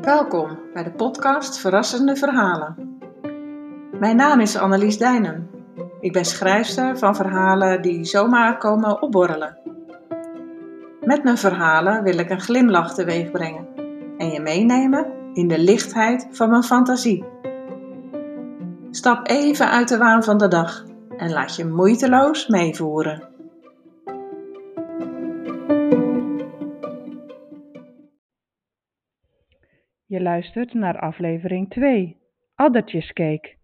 Welkom bij de podcast Verrassende Verhalen. Mijn naam is Annelies Dijnen. Ik ben schrijfster van verhalen die zomaar komen opborrelen. Met mijn verhalen wil ik een glimlach teweeg brengen en je meenemen in de lichtheid van mijn fantasie. Stap even uit de waan van de dag en laat je moeiteloos meevoeren. Je luistert naar aflevering 2, Addertjescake.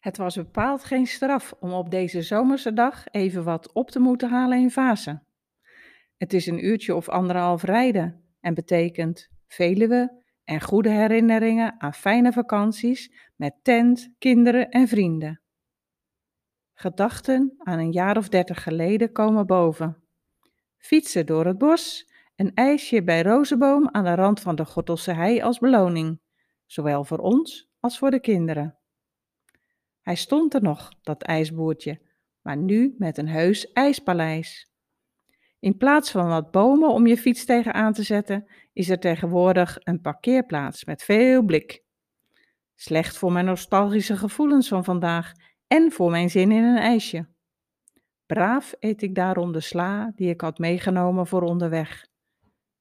Het was bepaald geen straf om op deze zomerse dag even wat op te moeten halen in Vaassen. Het is een uurtje of anderhalf rijden en betekent Veluwe en goede herinneringen aan fijne vakanties met tent, kinderen en vrienden. Gedachten aan een jaar of dertig geleden komen boven. Fietsen door het bos een ijsje bij Rozenboom aan de rand van de Gortelse hei als beloning, zowel voor ons als voor de kinderen. Hij stond er nog, dat ijsboertje, maar nu met een heus ijspaleis. In plaats van wat bomen om je fiets tegen aan te zetten, is er tegenwoordig een parkeerplaats met veel blik. Slecht voor mijn nostalgische gevoelens van vandaag en voor mijn zin in een ijsje. Braaf eet ik daarom de sla die ik had meegenomen voor onderweg.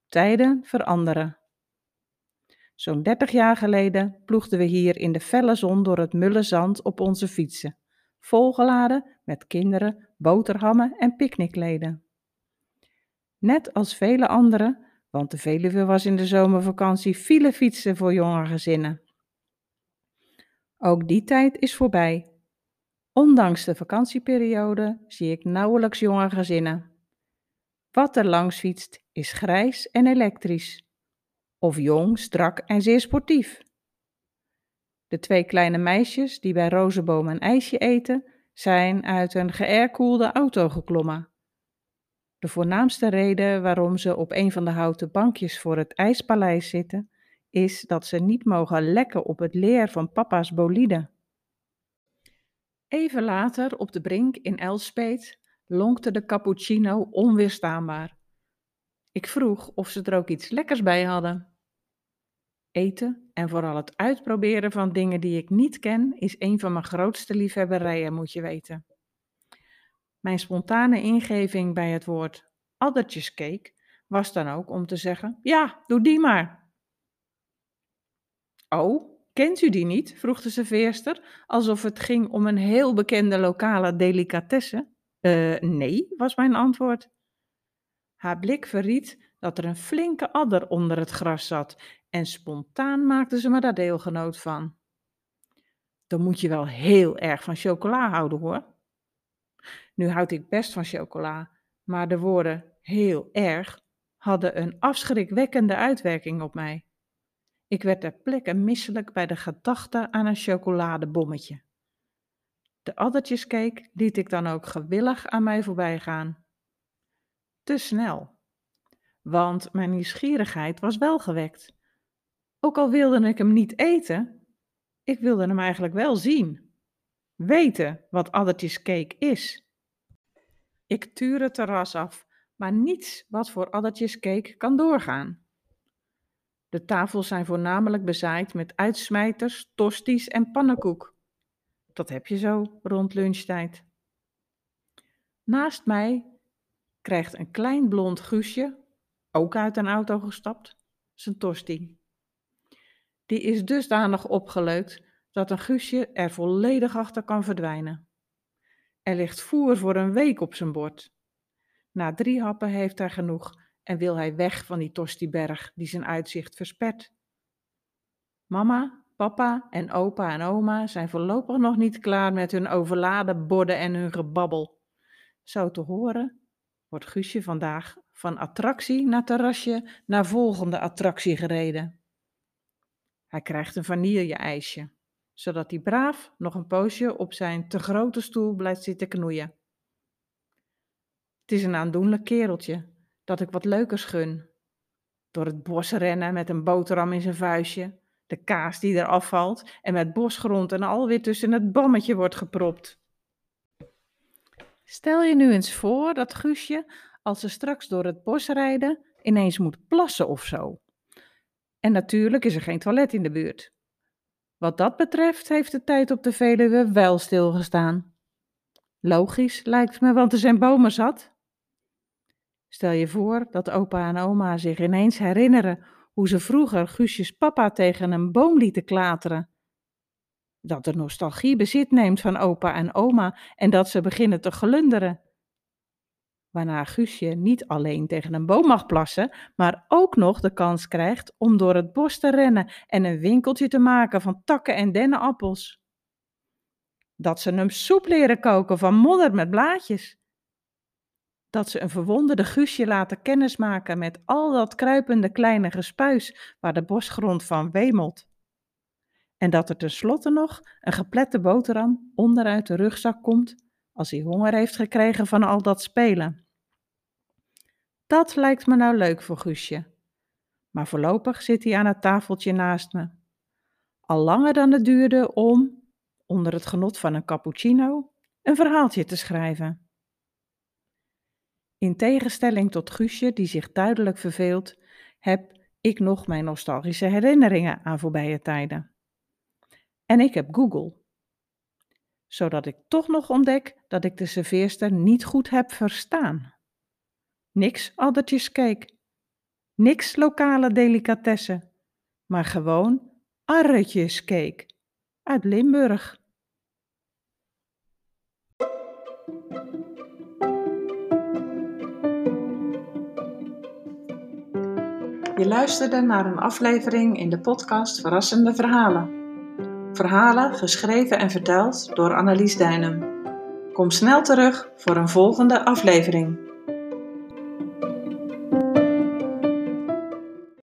Tijden veranderen. Zo'n dertig jaar geleden ploegden we hier in de felle zon door het mulle zand op onze fietsen, volgeladen met kinderen, boterhammen en picknickleden. Net als vele anderen, want de Veluwe was in de zomervakantie file fietsen voor jonge gezinnen. Ook die tijd is voorbij. Ondanks de vakantieperiode zie ik nauwelijks jonge gezinnen. Wat er langs fietst is grijs en elektrisch, of jong, strak en zeer sportief. De twee kleine meisjes die bij Rozenboom een ijsje eten, zijn uit een geairkoelde auto geklommen. De voornaamste reden waarom ze op een van de houten bankjes voor het ijspaleis zitten, is dat ze niet mogen lekken op het leer van papa's bolide. Even later op de brink in Elspeet lonkte de cappuccino onweerstaanbaar. Ik vroeg of ze er ook iets lekkers bij hadden. Eten en vooral het uitproberen van dingen die ik niet ken is een van mijn grootste liefhebberijen, moet je weten. Mijn spontane ingeving bij het woord addertjescake was dan ook om te zeggen: Ja, doe die maar. Oh, kent u die niet? vroeg de serveerster, alsof het ging om een heel bekende lokale delicatesse. Uh, nee, was mijn antwoord. Haar blik verried dat er een flinke adder onder het gras zat en spontaan maakte ze me daar deelgenoot van. Dan moet je wel heel erg van chocola houden hoor. Nu houd ik best van chocola, maar de woorden heel erg hadden een afschrikwekkende uitwerking op mij. Ik werd ter plekke misselijk bij de gedachte aan een chocoladebommetje. De addertjescake liet ik dan ook gewillig aan mij voorbij gaan. Te snel. Want mijn nieuwsgierigheid was wel gewekt. Ook al wilde ik hem niet eten, ik wilde hem eigenlijk wel zien. Weten wat addertjescake is. Ik tuur het terras af, maar niets wat voor addertjescake kan doorgaan. De tafels zijn voornamelijk bezaaid met uitsmijters, tosties en pannenkoek. Dat heb je zo rond lunchtijd. Naast mij krijgt een klein blond Guusje, ook uit een auto gestapt, zijn tosti. Die is dusdanig opgeleukt dat een Guusje er volledig achter kan verdwijnen. Er ligt voer voor een week op zijn bord. Na drie happen heeft hij genoeg en wil hij weg van die tostiberg die zijn uitzicht verspert. Mama, papa en opa en oma zijn voorlopig nog niet klaar met hun overladen borden en hun gebabbel. Zo te horen wordt Guusje vandaag van attractie naar terrasje naar volgende attractie gereden. Hij krijgt een vanille-ijsje, zodat hij braaf nog een poosje op zijn te grote stoel blijft zitten knoeien. Het is een aandoenlijk kereltje dat ik wat leukers gun. Door het bos rennen met een boterham in zijn vuistje, de kaas die er afvalt en met bosgrond en alweer tussen het bammetje wordt gepropt. Stel je nu eens voor dat Guusje, als ze straks door het bos rijden, ineens moet plassen of zo. En natuurlijk is er geen toilet in de buurt. Wat dat betreft heeft de tijd op de Veluwe wel stilgestaan. Logisch lijkt me, want er zijn bomen zat. Stel je voor dat opa en oma zich ineens herinneren hoe ze vroeger Guusjes papa tegen een boom lieten klateren. Dat de nostalgie bezit neemt van opa en oma en dat ze beginnen te glunderen. Waarna Guusje niet alleen tegen een boom mag plassen, maar ook nog de kans krijgt om door het bos te rennen en een winkeltje te maken van takken en dennenappels. Dat ze hem soep leren koken van modder met blaadjes dat ze een verwonderde Guusje laten kennismaken met al dat kruipende kleine gespuis waar de bosgrond van wemelt. En dat er tenslotte nog een geplette boterham onderuit de rugzak komt als hij honger heeft gekregen van al dat spelen. Dat lijkt me nou leuk voor Guusje. Maar voorlopig zit hij aan het tafeltje naast me. Al langer dan het duurde om, onder het genot van een cappuccino, een verhaaltje te schrijven. In tegenstelling tot Guusje, die zich duidelijk verveelt, heb ik nog mijn nostalgische herinneringen aan voorbije tijden. En ik heb Google. Zodat ik toch nog ontdek dat ik de serveerster niet goed heb verstaan. Niks addertjescake. Niks lokale delicatessen. Maar gewoon arretjescake. Uit Limburg. Je luisterde naar een aflevering in de podcast Verrassende Verhalen. Verhalen geschreven en verteld door Annelies Dijnem. Kom snel terug voor een volgende aflevering.